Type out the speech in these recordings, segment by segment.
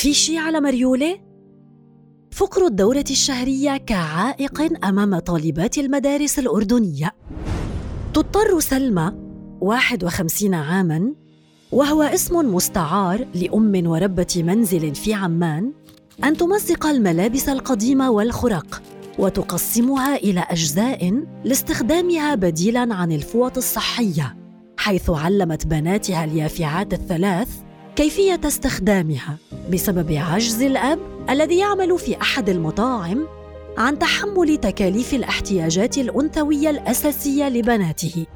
في شي على مريولة؟ فقر الدورة الشهرية كعائق أمام طالبات المدارس الأردنية تضطر سلمى 51 عاماً وهو اسم مستعار لأم وربة منزل في عمان أن تمزق الملابس القديمة والخرق وتقسمها إلى أجزاء لاستخدامها بديلاً عن الفوط الصحية حيث علمت بناتها اليافعات الثلاث كيفية استخدامها بسبب عجز الأب الذي يعمل في أحد المطاعم عن تحمل تكاليف الاحتياجات الأنثوية الأساسية لبناته.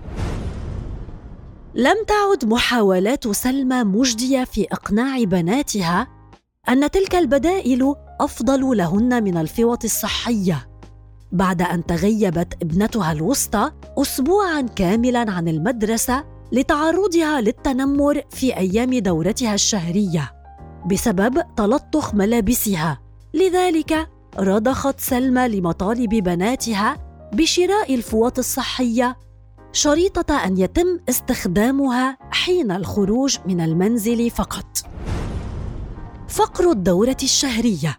لم تعد محاولات سلمى مجدية في إقناع بناتها أن تلك البدائل أفضل لهن من الفوط الصحية بعد أن تغيبت ابنتها الوسطى أسبوعاً كاملاً عن المدرسة لتعرضها للتنمر في أيام دورتها الشهرية بسبب تلطخ ملابسها. لذلك رضخت سلمى لمطالب بناتها بشراء الفوط الصحية شريطة أن يتم استخدامها حين الخروج من المنزل فقط. فقر الدورة الشهرية.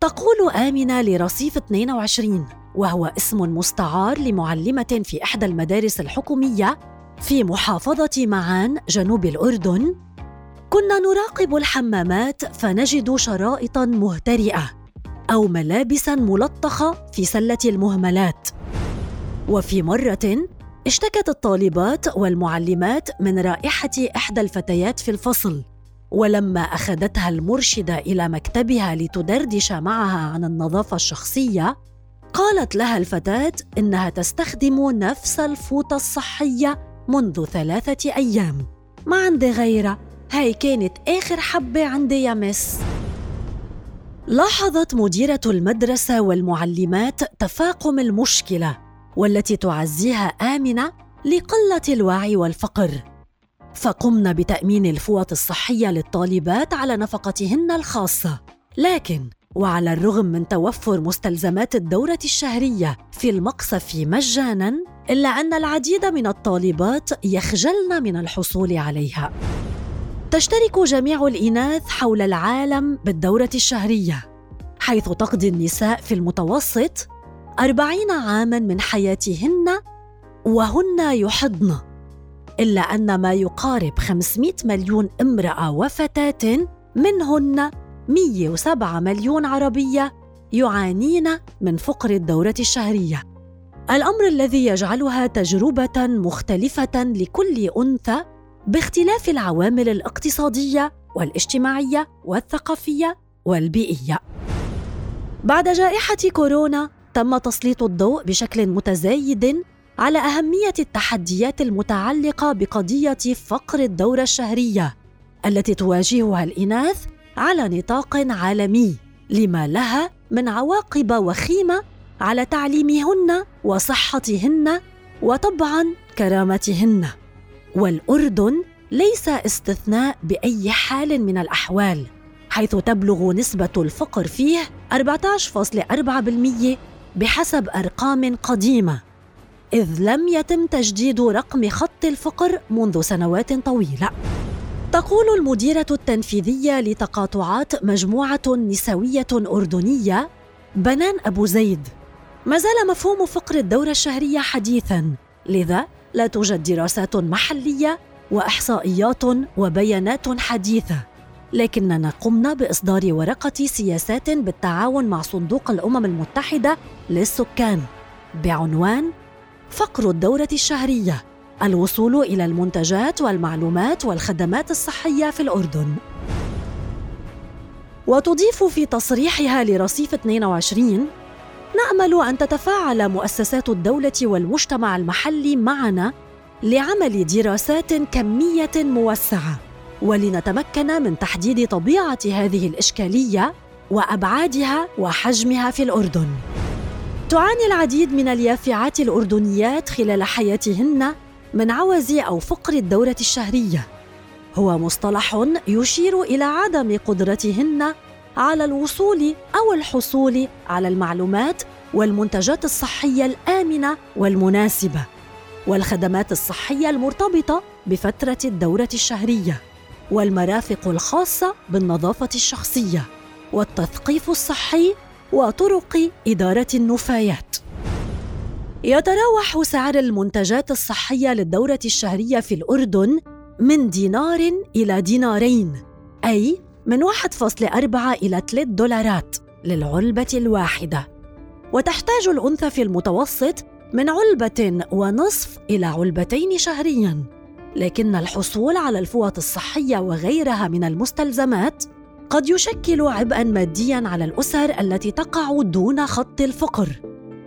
تقول آمنة لرصيف 22 وهو اسم مستعار لمعلمة في إحدى المدارس الحكومية في محافظة معان جنوب الأردن كنا نراقب الحمامات فنجد شرائطا مهترئة أو ملابسا ملطخة في سلة المهملات. وفي مرة اشتكت الطالبات والمعلمات من رائحة إحدى الفتيات في الفصل ولما أخذتها المرشدة إلى مكتبها لتدردش معها عن النظافة الشخصية قالت لها الفتاة إنها تستخدم نفس الفوطة الصحية منذ ثلاثة أيام ما عندي غيرها هاي كانت آخر حبة عندي يا مس لاحظت مديرة المدرسة والمعلمات تفاقم المشكلة والتي تعزيها آمنة لقلة الوعي والفقر. فقمنا بتأمين الفوط الصحية للطالبات على نفقتهن الخاصة. لكن وعلى الرغم من توفر مستلزمات الدورة الشهرية في المقصف مجانا إلا أن العديد من الطالبات يخجلن من الحصول عليها. تشترك جميع الإناث حول العالم بالدورة الشهرية حيث تقضي النساء في المتوسط أربعين عاماً من حياتهن وهن يحضن إلا أن ما يقارب 500 مليون امرأة وفتاة منهن 107 مليون عربية يعانين من فقر الدورة الشهرية. الأمر الذي يجعلها تجربة مختلفة لكل أنثى باختلاف العوامل الاقتصادية والاجتماعية والثقافية والبيئية. بعد جائحة كورونا تم تسليط الضوء بشكل متزايد على أهمية التحديات المتعلقة بقضية فقر الدورة الشهرية التي تواجهها الإناث على نطاق عالمي لما لها من عواقب وخيمة على تعليمهن وصحتهن وطبعا كرامتهن والأردن ليس استثناء بأي حال من الأحوال حيث تبلغ نسبة الفقر فيه 14.4% بحسب أرقام قديمة إذ لم يتم تجديد رقم خط الفقر منذ سنوات طويلة. تقول المديرة التنفيذية لتقاطعات مجموعة نسوية أردنية بنان أبو زيد ما زال مفهوم فقر الدورة الشهرية حديثاً لذا لا توجد دراسات محلية وإحصائيات وبيانات حديثة. لكننا قمنا بإصدار ورقة سياسات بالتعاون مع صندوق الأمم المتحدة للسكان. بعنوان فقر الدورة الشهرية الوصول إلى المنتجات والمعلومات والخدمات الصحية في الأردن. وتضيف في تصريحها لرصيف 22 نأمل أن تتفاعل مؤسسات الدولة والمجتمع المحلي معنا لعمل دراسات كمية موسعة. ولنتمكن من تحديد طبيعة هذه الإشكالية وأبعادها وحجمها في الأردن. تعاني العديد من اليافعات الأردنيات خلال حياتهن من عوز أو فقر الدورة الشهرية. هو مصطلح يشير إلى عدم قدرتهن على الوصول أو الحصول على المعلومات والمنتجات الصحية الآمنة والمناسبة والخدمات الصحية المرتبطة بفترة الدورة الشهرية والمرافق الخاصة بالنظافة الشخصية والتثقيف الصحي وطرق إدارة النفايات. يتراوح سعر المنتجات الصحية للدورة الشهرية في الأردن من دينار إلى دينارين أي من 1.4 إلى 3 دولارات للعلبة الواحدة. وتحتاج الأنثى في المتوسط من علبة ونصف إلى علبتين شهريا. لكن الحصول على الفوط الصحية وغيرها من المستلزمات قد يشكل عبئا ماديا على الأسر التي تقع دون خط الفقر.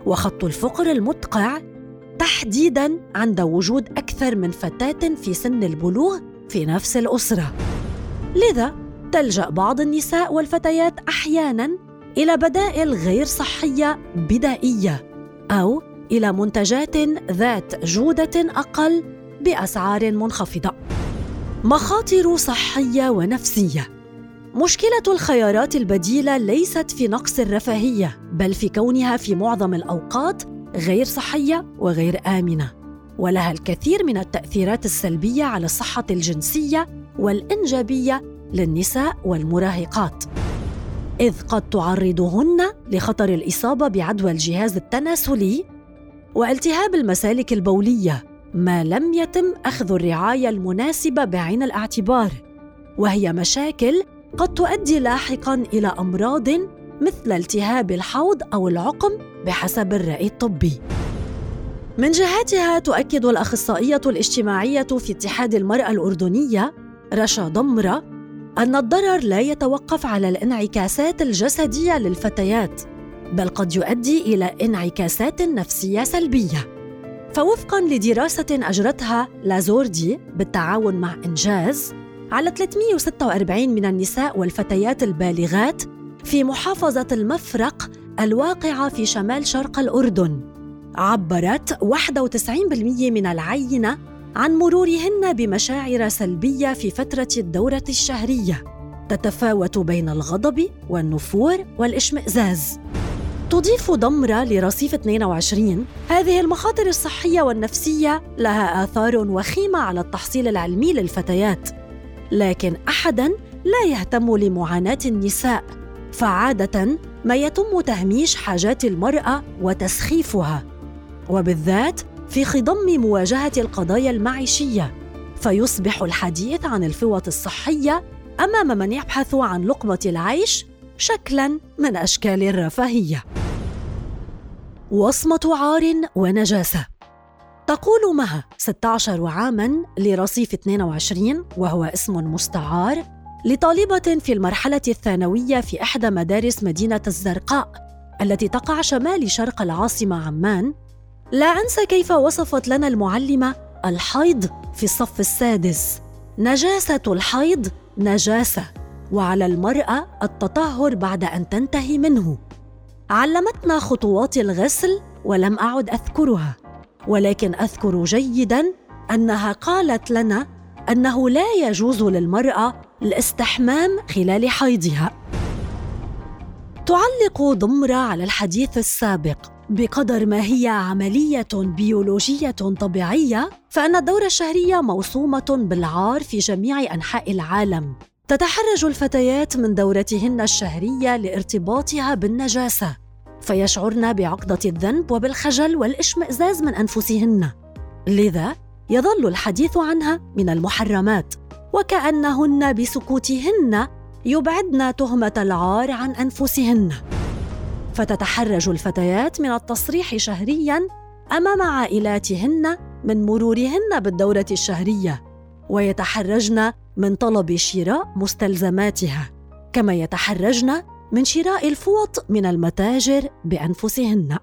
وخط الفقر المدقع تحديدا عند وجود أكثر من فتاة في سن البلوغ في نفس الأسرة. لذا تلجأ بعض النساء والفتيات أحيانا إلى بدائل غير صحية بدائية أو إلى منتجات ذات جودة أقل بأسعار منخفضة. مخاطر صحية ونفسية. مشكلة الخيارات البديلة ليست في نقص الرفاهية بل في كونها في معظم الأوقات غير صحية وغير آمنة. ولها الكثير من التأثيرات السلبية على الصحة الجنسية والإنجابية للنساء والمراهقات. إذ قد تعرضهن لخطر الإصابة بعدوى الجهاز التناسلي والتهاب المسالك البولية ما لم يتم أخذ الرعاية المناسبة بعين الاعتبار. وهي مشاكل قد تؤدي لاحقا إلى أمراض مثل التهاب الحوض أو العقم بحسب الرأي الطبي. من جهتها تؤكد الأخصائية الاجتماعية في اتحاد المرأة الأردنية رشا ضمرة أن الضرر لا يتوقف على الانعكاسات الجسدية للفتيات بل قد يؤدي إلى انعكاسات نفسية سلبية. فوفقا لدراسة أجرتها لازوردي بالتعاون مع إنجاز على 346 من النساء والفتيات البالغات في محافظة المفرق الواقعة في شمال شرق الأردن عبرت 91% من العينة عن مرورهن بمشاعر سلبية في فترة الدورة الشهرية. تتفاوت بين الغضب والنفور والإشمئزاز. تضيف ضمرة لرصيف 22 هذه المخاطر الصحية والنفسية لها آثار وخيمة على التحصيل العلمي للفتيات. لكن احدا لا يهتم لمعاناة النساء. فعادة ما يتم تهميش حاجات المرأة وتسخيفها. وبالذات في خضم مواجهة القضايا المعيشية فيصبح الحديث عن الفوط الصحية أمام من يبحث عن لقمة العيش شكلا من أشكال الرفاهية. وصمة عار ونجاسة. تقول مها 16 عاما لرصيف 22 وهو اسم مستعار لطالبة في المرحلة الثانوية في إحدى مدارس مدينة الزرقاء التي تقع شمال شرق العاصمة عمان لا أنسى كيف وصفت لنا المعلمة الحيض في الصف السادس. نجاسة الحيض نجاسة وعلى المرأة التطهر بعد أن تنتهي منه. علمتنا خطوات الغسل ولم أعد أذكرها ولكن أذكر جيدا أنها قالت لنا أنه لا يجوز للمرأة الاستحمام خلال حيضها. تعلق ضمره على الحديث السابق. بقدر ما هي عملية بيولوجية طبيعية فأن الدورة الشهرية موصومه بالعار في جميع أنحاء العالم. تتحرج الفتيات من دورتهن الشهرية لارتباطها بالنجاسة. فيشعرن بعقدة الذنب وبالخجل والإشمئزاز من أنفسهن. لذا يظل الحديث عنها من المحرمات. وكأنهن بسكوتهن يبعدن تهمة العار عن أنفسهن. فتتحرج الفتيات من التصريح شهريا أمام عائلاتهن من مرورهن بالدورة الشهرية ويتحرجن من طلب شراء مستلزماتها كما يتحرجن من شراء الفوط من المتاجر بأنفسهن.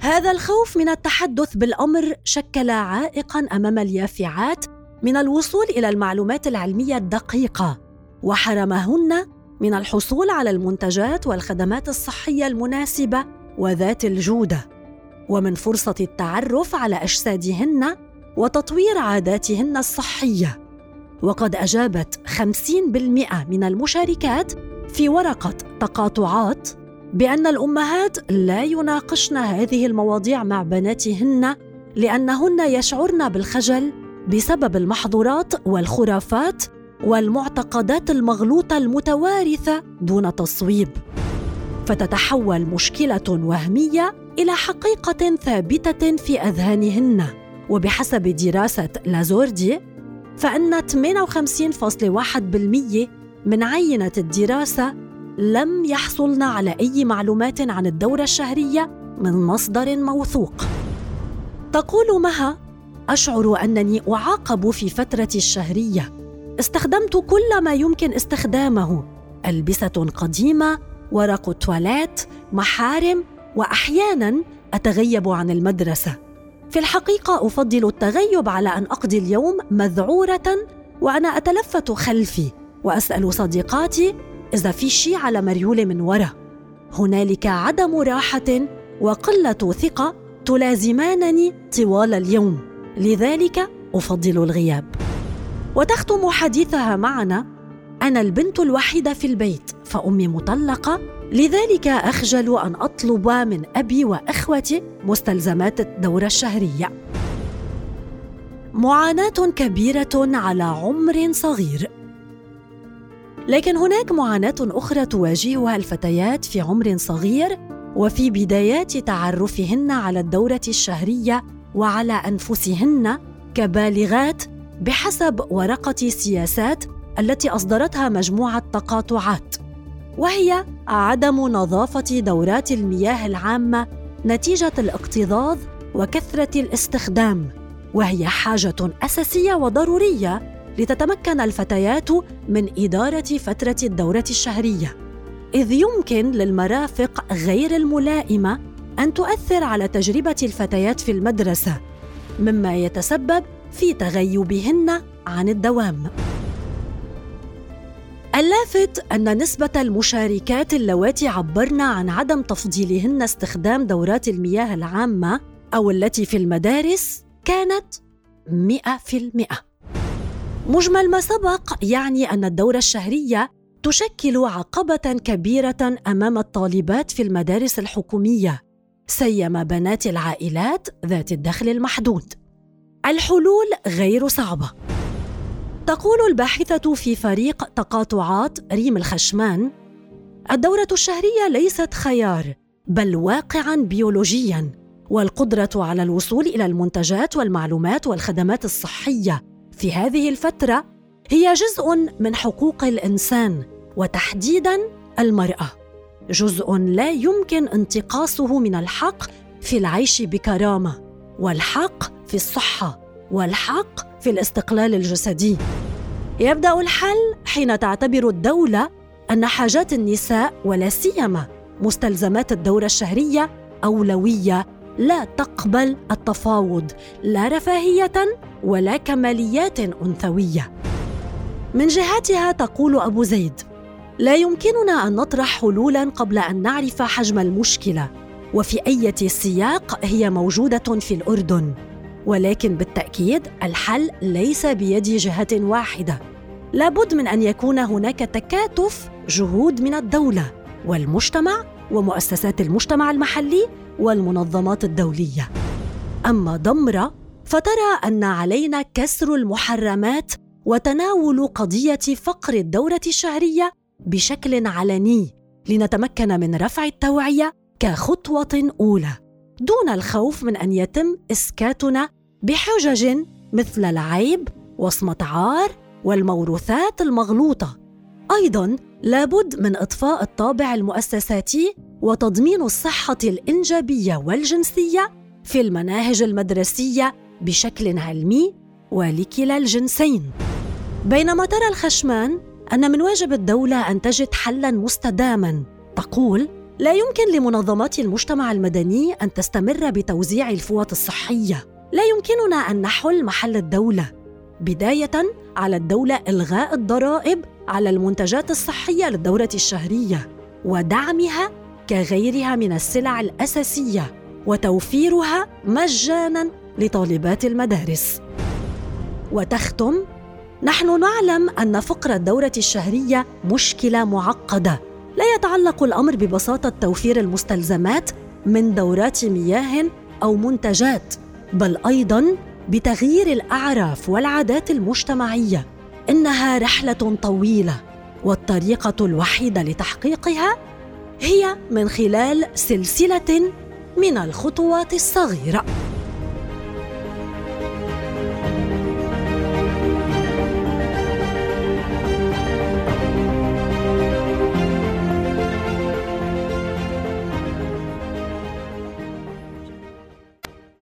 هذا الخوف من التحدث بالأمر شكل عائقا أمام اليافعات من الوصول إلى المعلومات العلمية الدقيقة. وحرمهن من الحصول على المنتجات والخدمات الصحية المناسبة وذات الجودة ومن فرصة التعرف على أجسادهن وتطوير عاداتهن الصحية. وقد أجابت 50% من المشاركات في ورقة تقاطعات بأن الأمهات لا يناقشن هذه المواضيع مع بناتهن لأنهن يشعرن بالخجل بسبب المحظورات والخرافات والمعتقدات المغلوطة المتوارثة دون تصويب. فتتحول مشكلة وهمية إلى حقيقة ثابتة في أذهانهن. وبحسب دراسة لازوردي فإن 58.1% من عينة الدراسة لم يحصلن على أي معلومات عن الدورة الشهرية من مصدر موثوق. تقول مها أشعر أنني أعاقب في فترتي الشهرية. استخدمت كل ما يمكن استخدامه. ألبسة قديمة ورق تواليت محارم واحيانا أتغيب عن المدرسة. في الحقيقة أفضل التغيب على أن أقضي اليوم مذعورة وأنا أتلفت خلفي وأسأل صديقاتي إذا في شي على مريوله من ورا. هنالك عدم راحة وقلة ثقة تلازمانني طوال اليوم. لذلك أفضل الغياب. وتختم حديثها معنا. أنا البنت الوحيدة في البيت فأمي مطلقة لذلك أخجل أن أطلب من أبي وأخوتي مستلزمات الدورة الشهرية. معاناة كبيرة على عمر صغير. لكن هناك معاناة أخرى تواجهها الفتيات في عمر صغير وفي بدايات تعرفهن على الدورة الشهرية وعلى أنفسهن كبالغات بحسب ورقة سياسات التي أصدرتها مجموعة تقاطعات وهي عدم نظافة دورات المياه العامة نتيجة الاكتظاظ وكثرة الاستخدام وهي حاجة أساسية وضرورية لتتمكن الفتيات من إدارة فترة الدورة الشهرية. إذ يمكن للمرافق غير الملائمة أن تؤثر على تجربة الفتيات في المدرسة مما يتسبب في تغيبهن عن الدوام. اللافت أن نسبة المشاركات اللواتي عبرن عن عدم تفضيلهن استخدام دورات المياه العامة أو التي في المدارس كانت 100% مجمل ما سبق يعني أن الدورة الشهرية تشكل عقبة كبيرة أمام الطالبات في المدارس الحكومية سيما بنات العائلات ذات الدخل المحدود. الحلول غير صعبة. تقول الباحثة في فريق تقاطعات ريم الخشمان الدورة الشهرية ليست خيار بل واقعا بيولوجيا والقدرة على الوصول إلى المنتجات والمعلومات والخدمات الصحية في هذه الفترة هي جزء من حقوق الإنسان وتحديدا المرأة. جزء لا يمكن انتقاصه من الحق في العيش بكرامة والحق في الصحة والحق في الاستقلال الجسدي. يبدأ الحل حين تعتبر الدولة أن حاجات النساء ولا سيما مستلزمات الدورة الشهرية أولوية لا تقبل التفاوض لا رفاهية ولا كماليات أنثوية. من جهتها تقول أبو زيد لا يمكننا أن نطرح حلولا قبل أن نعرف حجم المشكلة وفي أي سياق هي موجودة في الأردن. ولكن بالتأكيد الحل ليس بيد جهة واحدة. لابد من أن يكون هناك تكاتف جهود من الدولة والمجتمع ومؤسسات المجتمع المحلي والمنظمات الدولية. أما ضمره فترى أن علينا كسر المحرمات وتناول قضية فقر الدورة الشهرية بشكل علني لنتمكن من رفع التوعية كخطوة أولى. دون الخوف من أن يتم إسكاتنا بحجج مثل العيب وصمه عار والموروثات المغلوطة. أيضا لابد من إطفاء الطابع المؤسساتي وتضمين الصحة الإنجابية والجنسية في المناهج المدرسية بشكل علمي ولكلا الجنسين. بينما ترى الخشمان أن من واجب الدولة أن تجد حلا مستداما تقول لا يمكن لمنظمات المجتمع المدني أن تستمر بتوزيع الفوط الصحية. لا يمكننا أن نحل محل الدولة. بداية على الدولة إلغاء الضرائب على المنتجات الصحية للدورة الشهرية ودعمها كغيرها من السلع الأساسية وتوفيرها مجانا لطالبات المدارس. وتختم نحن نعلم أن فقر الدورة الشهرية مشكلة معقدة. لا يتعلق الأمر ببساطة توفير المستلزمات من دورات مياه أو منتجات بل أيضا بتغيير الأعراف والعادات المجتمعية. إنها رحلة طويلة والطريقة الوحيدة لتحقيقها هي من خلال سلسلة من الخطوات الصغيرة.